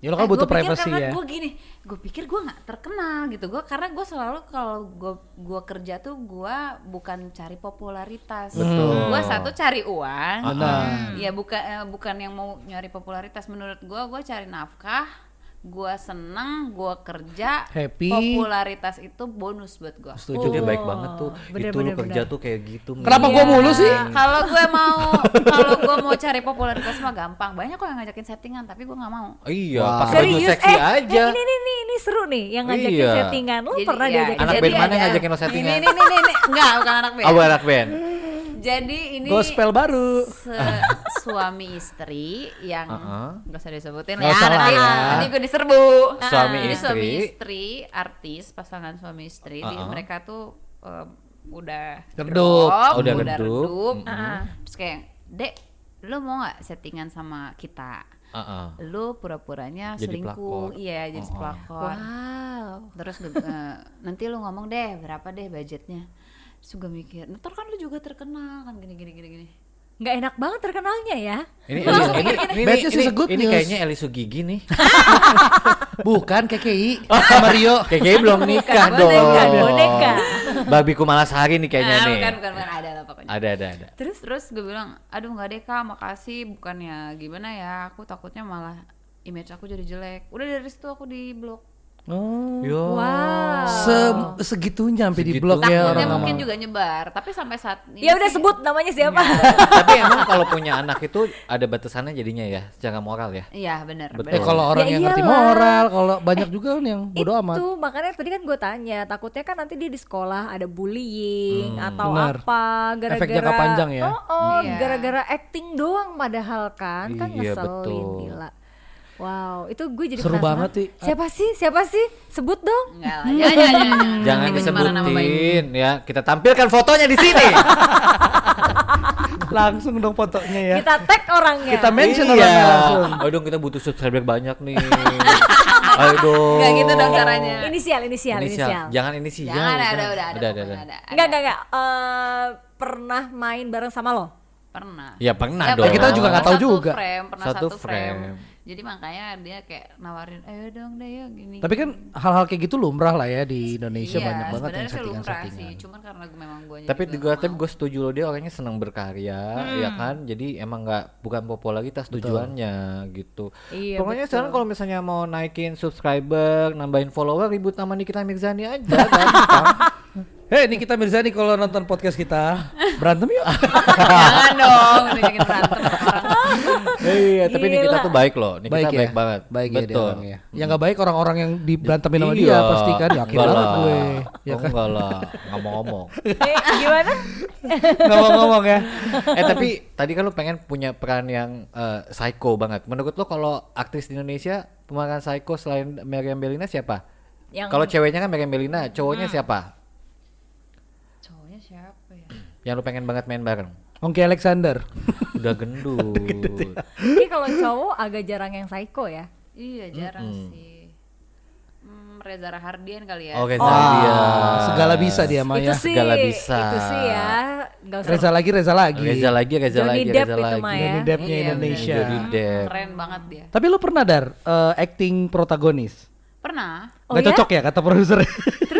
Ya lo kan Eh, butuh privacy karena ya. gue gini gue pikir gue nggak terkenal gitu gue karena gue selalu kalau gue gua kerja tuh gue bukan cari popularitas Betul. gue satu cari uang Benar. ya bukan eh, bukan yang mau nyari popularitas menurut gue gue cari nafkah gua seneng, gua kerja, Happy. popularitas itu bonus buat gua. Setuju dia baik banget tuh. bener, itu bener, lu kerja bener. tuh kayak gitu. Kenapa Min. gua mulu sih? Kalau gue mau kalau gue mau cari popularitas mah gampang. Banyak kok yang ngajakin settingan, tapi gue nggak mau. Iya, Wah. pakai baju Serius seksi eh, aja. eh, ini nih nih ini seru nih yang ngajakin Iya. settingan. Lu Jadi, pernah ya, diajakin Anak band mana yang ngajakin lo settingan? Ini ini ini, ini. enggak, bukan anak band. Oh, anak band. Jadi ini Gospel baru. se- suami istri yang nggak usah disebutin Nggak ya, usah nanti, ya. nanti gue diserbu. Suami Jadi istri. suami istri, artis, pasangan suami istri, di- Heeh. mereka tuh em, udah Redup. drop, Udah redup. redup. Ah. Terus kayak, dek, lo mau nggak settingan sama kita? Heeh. Lu pura-puranya Jadi selingkuh, pelakor. iya jadi Oh, oh. pelakor. Wow. Terus eh, nanti lu ngomong deh berapa deh budgetnya. Terus gue mikir, ntar kan lu juga terkenal kan gini gini gini gini. Nggak enak banget terkenalnya ya. Ini ini ini ini, ini, se-good ini news. kayaknya Eli Sugigi nih. Bukan KKI sama Rio. Kayaknya belum nikah Bukan dong. boneka, boneka. Babi Kumalasari nih kayaknya Ah, nih. bukan bukan bukan ada lah pokoknya. Ada ada ada. Terus terus gue bilang, aduh nggak deh kak, makasih bukannya gimana ya, aku takutnya malah image aku jadi jelek. Udah dari situ aku di blok. Oh. Yo. Wow. Se- segitunya sampai di blok ya orang mungkin juga nyebar, tapi sampai saat ini Ya udah sih- sebut namanya siapa? Tapi emang kalau punya anak itu ada batasannya jadinya ya, secara moral ya. Iya benar. Betul. Eh kalau orang Ya yang ngerti iyalah. moral, kalau banyak juga kan yang bodo amat. Itu makanya tadi kan gue tanya, takutnya kan nanti dia di sekolah ada bullying atau benar. apa gara-gara Efek jangka panjang ya. Oh, oh, Iya. gara-gara acting doang padahal kan kan Iya, ngeselin betul. gila. Wow, itu gue jadi Seru penasaran. banget sih. Siapa sih? Siapa sih? Sebut dong. Enggak lah, jangan, jangan, jangan, jangan. Disebutin ya. Kita tampilkan fotonya di sini. Langsung dong fotonya ya. Kita tag orangnya. Kita mention iya. orangnya langsung. Ayo dong kita butuh subscriber banyak nih. Ayo dong. Enggak gitu dong caranya. Inisial, inisial, inisial. Jangan inisial. Jangan ada, ada, udah ada, Udah, pokoknya ada, ada. Enggak, enggak, enggak. Eh, pernah main bareng sama lo? Pernah. Ya pernah Ya, dong. pernah. Kita juga nggak tahu Satu juga. Frame, pernah Satu satu, frame. frame. Jadi makanya dia kayak nawarin, ayo dong deh ya gini. Tapi kan hal-hal kayak gitu lumrah lah ya di Indonesia iya, banyak banget yang sih lumrah sih. Cuman karena gue memang gue Tapi gue tapi gue setuju loh dia orangnya senang berkarya, Hmm. ya kan. Jadi emang nggak bukan popularitas tujuannya gitu. Iya, Pokoknya betul. sekarang kalau misalnya mau naikin subscriber, nambahin follower, ribut sama Nikita Mirzani aja. gampang. Hei Nikita Mirzani kalau nonton podcast kita berantem yuk. Jangan dong, ngajakin berantem. Iya, tapi Nikita tuh baik loh. Nikita baik baik, ya, banget. baik ya dia Betul. orangnya. Yang nggak baik orang-orang yang diberantemin sama Iya, dia pasti kan yakin banget gue. Ya kan? enggak lah, ngomong-ngomong. Eh, gimana? Ngomong-ngomong ya. eh tapi tadi kan lu pengen punya peran yang eh, psycho banget. Menurut lo kalau aktris di Indonesia pemeran psycho selain Meriam Bellina siapa? Yang Kalau ceweknya kan Meriam Bellina, cowoknya siapa? Siapa ya? Yang lu pengen banget main bareng? Ongki Alexander. Udah gendut. Ini kalau cowok agak jarang yang psycho ya. Iya jarang sih. Hmm, Reza Rahardian kali ya. Oke, Wah, Zadia. segala bisa dia mah itu ya. sih, segala bisa. itu sih ya. Nggak usah. Reza lagi, Reza lagi. Reza lagi, Reza Johnny lagi, Depp Reza itu lagi. ya. Johnny Deppnya Iya, Indonesia. Johnny Depp. Keren banget dia. Tapi lu pernah dar eh, acting protagonis? Pernah. Oh Nggak ya? cocok ya kata produser. Terus.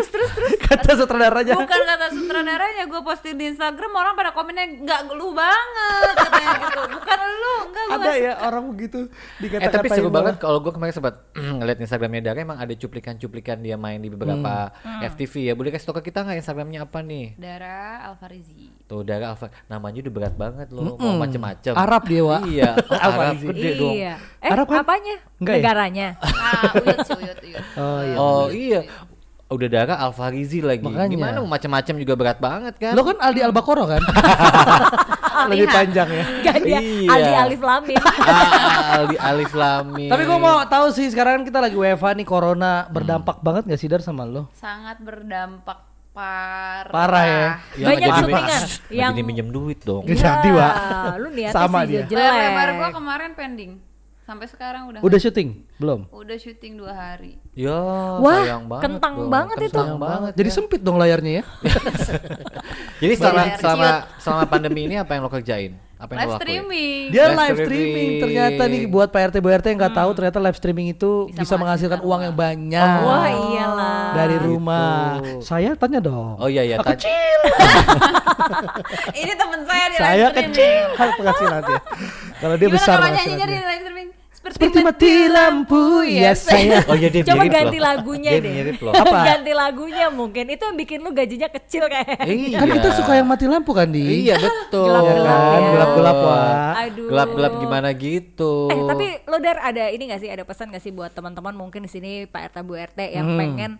kata sutradaranya. Bukan kata sutradaranya, gue posting di Instagram orang pada komennya nggak lu banget katanya gitu. Bukan lu, enggak gue Ada ya orang begitu Eh tapi seru banget kalau gue kemarin sempat ngeliat Instagramnya Dara emang ada cuplikan-cuplikan dia main di beberapa Hmm. FTV ya. Boleh kasih tau ke kita nggak Instagramnya apa nih? Dara Alfarizi. Tuh Dara Alfa, namanya udah berat banget loh, mau macem-macem. Arab dia, Wak. Iya, oh, Arab Alfarizi. gede dong. Iya. Eh, Arab kan? apanya? Enggak ya? Negaranya. Ah, uyut sih, uyut, uyut. Oh iya. Oh iya, udah Dara Alfarizi lagi. Makanya. Gimana mau macem-macem juga berat banget kan? Lo kan Aldi Albakoro kan? Lebih panjang ya. Ganti Iya. Aldi Alif Lamin. ah, Aldi Alif Lami. Tapi gue mau tahu sih sekarang kan kita lagi WFH nih corona berdampak banget gak sih Dar sama lo? Sangat berdampak parah. Parah ya. Ya, Banyak syutingan yang- minjem duit dong. Nggak jadi, Wak. Lu niatnya Sama sih dia. jelek. Lebar gue kemarin pending. Sampai sekarang udah Udah syuting? Belum? udah syuting dua hari. Ya, Wah, sayang banget. kentang dong. banget itu. Kentang banget. Jadi sempit dong layarnya ya. Jadi selama selama ciut. selama pandemi ini apa yang lo kerjain? Apa yang Live lo lakuin? streaming. Dia Live live streaming streaming. ternyata nih buat Pak RT Bu RT yang nggak tahu ternyata live streaming itu bisa, Bisa menghasilkan menghasilkan uang yang banyak. Wah, iyalah. Dari rumah. Gitu. Saya tanya dong. Oh iya iya. Tadi- kecil. Ini temen saya di Saya live streaming. kecil. Kan penghasilan dia. Kalau dia Gimana besar kalau nyanyinya di live streaming? Seperti mati lampu ya saya. Oh iya dia Coba mirip ganti loh. lagunya Dia deh. mirip loh. Apa? ganti lagunya mungkin itu yang bikin lu gajinya kecil kayak. Iya. Kan kita suka yang mati lampu kan di. Iya betul. Gelap-gelap kan, ya. gelap-gelap wah. Aduh. Gelap-gelap gimana gitu. Eh tapi lo dar ada ini gak sih ada pesan gak sih buat teman-teman mungkin di sini Pak RT Bu RT yang Hmm. pengen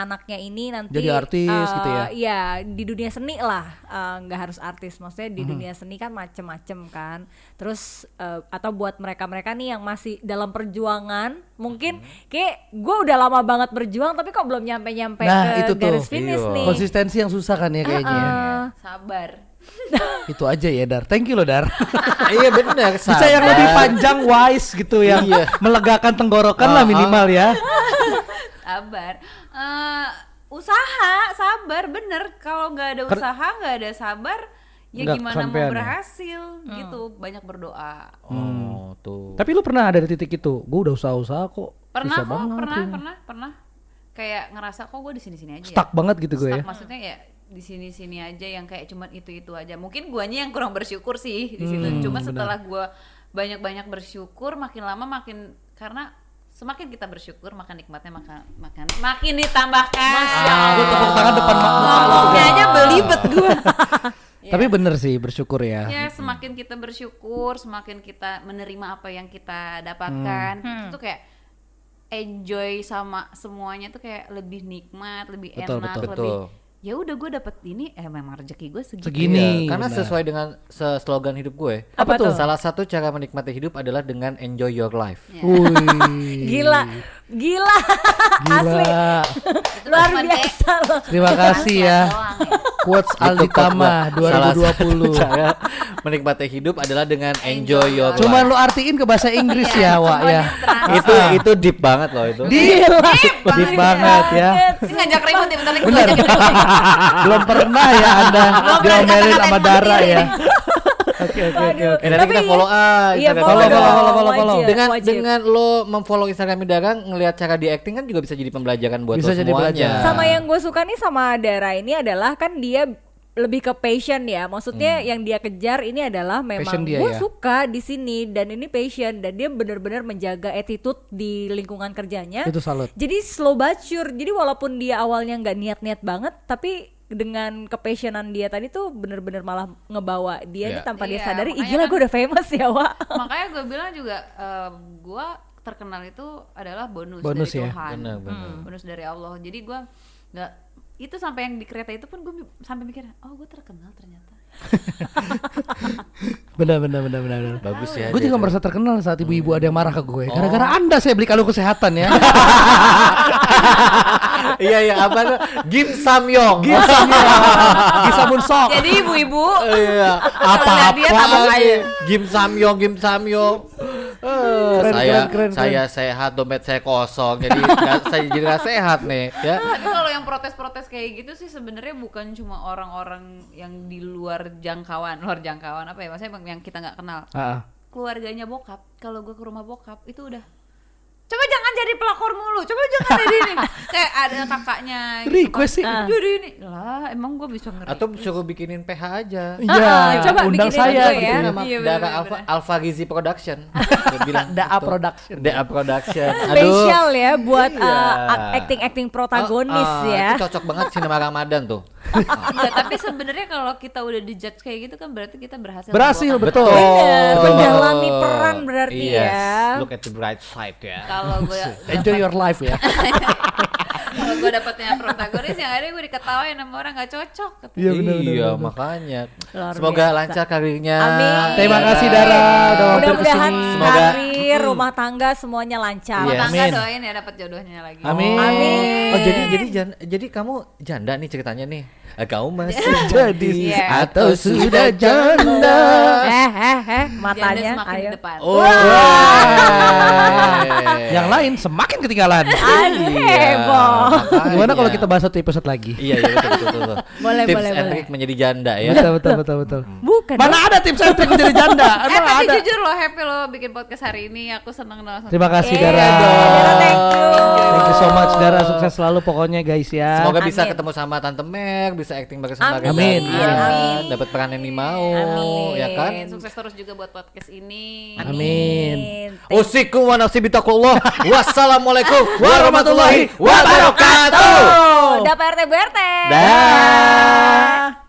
anaknya ini nanti Jadi artis eh, gitu ya? Iya di dunia seni lah eh, nggak harus artis maksudnya Hmm. di dunia seni kan macem-macem kan. Terus eh, atau buat mereka-mereka nih yang masih dalam perjuangan mungkin Hmm. kayak gue udah lama banget berjuang tapi kok belum nyampe-nyampe Nah, ke itu tuh. garis finish Iya. nih. Konsistensi yang susah kan ya kayaknya. ya. Eh, Sabar. Itu aja ya Dar. Thank you loh Dar. iya benar. Bisa yang lebih panjang wise gitu yang melegakan tenggorokan lah Ah, ah. minimal ya. Sabar. Eh, usaha, sabar bener. Kalau nggak ada usaha, nggak ada sabar, ya Nggak gimana kesampean ya? mau berhasil gitu. Banyak berdoa. Oh tuh. Tapi lu pernah ada di titik itu? Gue udah usaha-usaha kok. Pernah Bisa kok, banget pernah, ini. pernah, pernah. Kayak ngerasa kok gue di sini-sini aja. Stuck ya. banget gitu gue ya. Stuck maksudnya ya di sini-sini aja yang kayak cuman itu-itu aja. Mungkin guanya yang kurang bersyukur sih di situ. Hmm, Cuma setelah gua banyak-banyak bersyukur, makin lama makin karena semakin kita bersyukur, maka nikmatnya makan makan makin ditambahkan. Ah, gue tepuk tangan depan mak. Ngomongnya aja belibet gua. Tapi bener sih bersyukur ya. ya semakin kita bersyukur, semakin kita menerima apa yang kita dapatkan, Hmm. itu tuh kayak enjoy sama semuanya tuh kayak lebih nikmat, lebih Betul, enak, betul. lebih Betul. Ya udah gue dapet ini, eh memang rezeki gue segitu. Segini. Iya, karena benar. sesuai dengan se- slogan hidup gue. Apa tuh? Salah satu cara menikmati hidup adalah dengan enjoy your life. Ya. Wih. Gila, gila, asli Gila. luar biasa loh. Terima kasih ya. doang ya. Quotes Aldi Tama gua. Salah satu 2020. cara menikmati hidup adalah dengan enjoy your life. Cuman lu artiin ke bahasa Inggris ya, Wak ya. itu itu deep banget loh itu. Gila. Deep banget ya. Ini ngajak ribut ya bentar lagi. Belum pernah ya Anda diomelin sama Dara sendiri. ya. Oke oke oke. Eh, nanti kita Tapi- follow ah Iya, Instagram follow, Dara. follow, follow, follow, wajib, follow. dengan wajib. dengan lo memfollow Instagram Dagang ngelihat cara di acting kan juga bisa jadi pembelajaran buat Bisa lo jadi semuanya. pelajaran. sama yang gue suka nih sama Dara ini adalah kan dia lebih ke passion ya maksudnya yang dia kejar ini adalah memang dia gue ya. suka di sini dan ini passion dan dia benar-benar menjaga attitude di lingkungan kerjanya Itu salut. jadi slow but sure jadi walaupun dia awalnya nggak niat-niat banget tapi dengan kepassionan dia tadi tuh bener-bener malah ngebawa dia Iya. nih tanpa dia Iya, sadari ih makanya gila kan- gue udah famous ya Wak Makanya gue bilang juga eh, gue terkenal itu adalah bonus, Bonus dari ya. Tuhan. Benar, benar. Hmm, Bonus dari Allah. Jadi gue nggak itu sampai yang di kereta itu pun gue sampai mikir, oh gue terkenal ternyata. Benar benar benar benar. benar. Bagus ya. Gue juga merasa terkenal saat ibu-ibu ada yang marah ke gue. Gara-gara anda saya beli kalung kesehatan ya. Iya iya apa tuh? Gim Samyong. Bisa munsok. Jadi ibu-ibu Iya. Kalau nggak dia tambah Apa-apa kaya. Gim Samyong, Gim Samyong. Eh, Keren, saya keren, keren, saya sehat dompet saya kosong jadi nggak- saya jadi nggak sehat nih ya Tapi kalau yang protes-protes kayak gitu sih sebenarnya bukan cuma orang-orang yang di luar jangkauan, luar jangkauan apa ya? Maksudnya yang kita nggak kenal. Ah, ah. Keluarganya bokap, kalau gue ke rumah bokap itu udah coba jangan jadi pelakor mulu, coba jangan jadi ini. Kayak ada kakaknya. gitu Request sih. kan, Jadi ini lah, emang gue bisa ngeri. atau suruh bikinin PH aja Iya, Ah, coba undang bikinin saya dulu gitu ya. ya. nama Iya, Dara bener, Alfa. Alfa Gizi Production bilang Da gitu. Production. Da Production Aduh. spesial ya buat Iya. acting acting protagonis Ah, ah, ya itu cocok banget sinema Ramadan tuh Enggak, tapi sebenarnya kalau kita udah dijudge kayak gitu kan berarti kita berhasil. Berhasil betul. Bener, mendalami peran berarti Yes, ya. look at the bright side ya Kalau gue Enjoy your life ya. kalau gue dapetnya protagonis yang ada gue diketawain sama orang nggak cocok. Kata. Iya benar benar. iya makanya Luar semoga biasa. lancar karirnya Amin. Terima kasih Dara udah mampir sini. Semoga- karir, rumah tangga semuanya lancar. Iya. Tangga Amin. doain ya dapat jodohnya lagi. Amin. Amin. Oh jadi jadi jan- jadi kamu janda nih ceritanya nih. Eh, Kamu masih Jadi Iya. atau sudah janda. Eh, eh, eh, matanya, ayo. di depan. Oh. Yang lain semakin ketinggalan. Aduh, heboh. Gimana kalau kita bahas satu episode lagi? Iya iya betul betul. betul. Boleh, Tips boleh, and boleh. menjadi janda ya. Betul betul betul betul. Bukan. Mana ada tips and trick menjadi janda? Eh tapi ada. jujur loh happy lo bikin podcast hari ini aku seneng banget. Terima kasih Iya, Dara. Thank you. Thank you so much Dara, sukses selalu pokoknya guys ya. Semoga bisa Amin. ketemu sama Tante Mer, bisa acting bagus sama Amin. Iya. Amin. Dapat peran yang dimau. Amin. Ya kan? Sukses terus juga buat podcast ini. Amin. usiku wa nasibitakullah. Wassalamualaikum warahmatullahi wabarakatuh. Dapat RT BRT. Dah.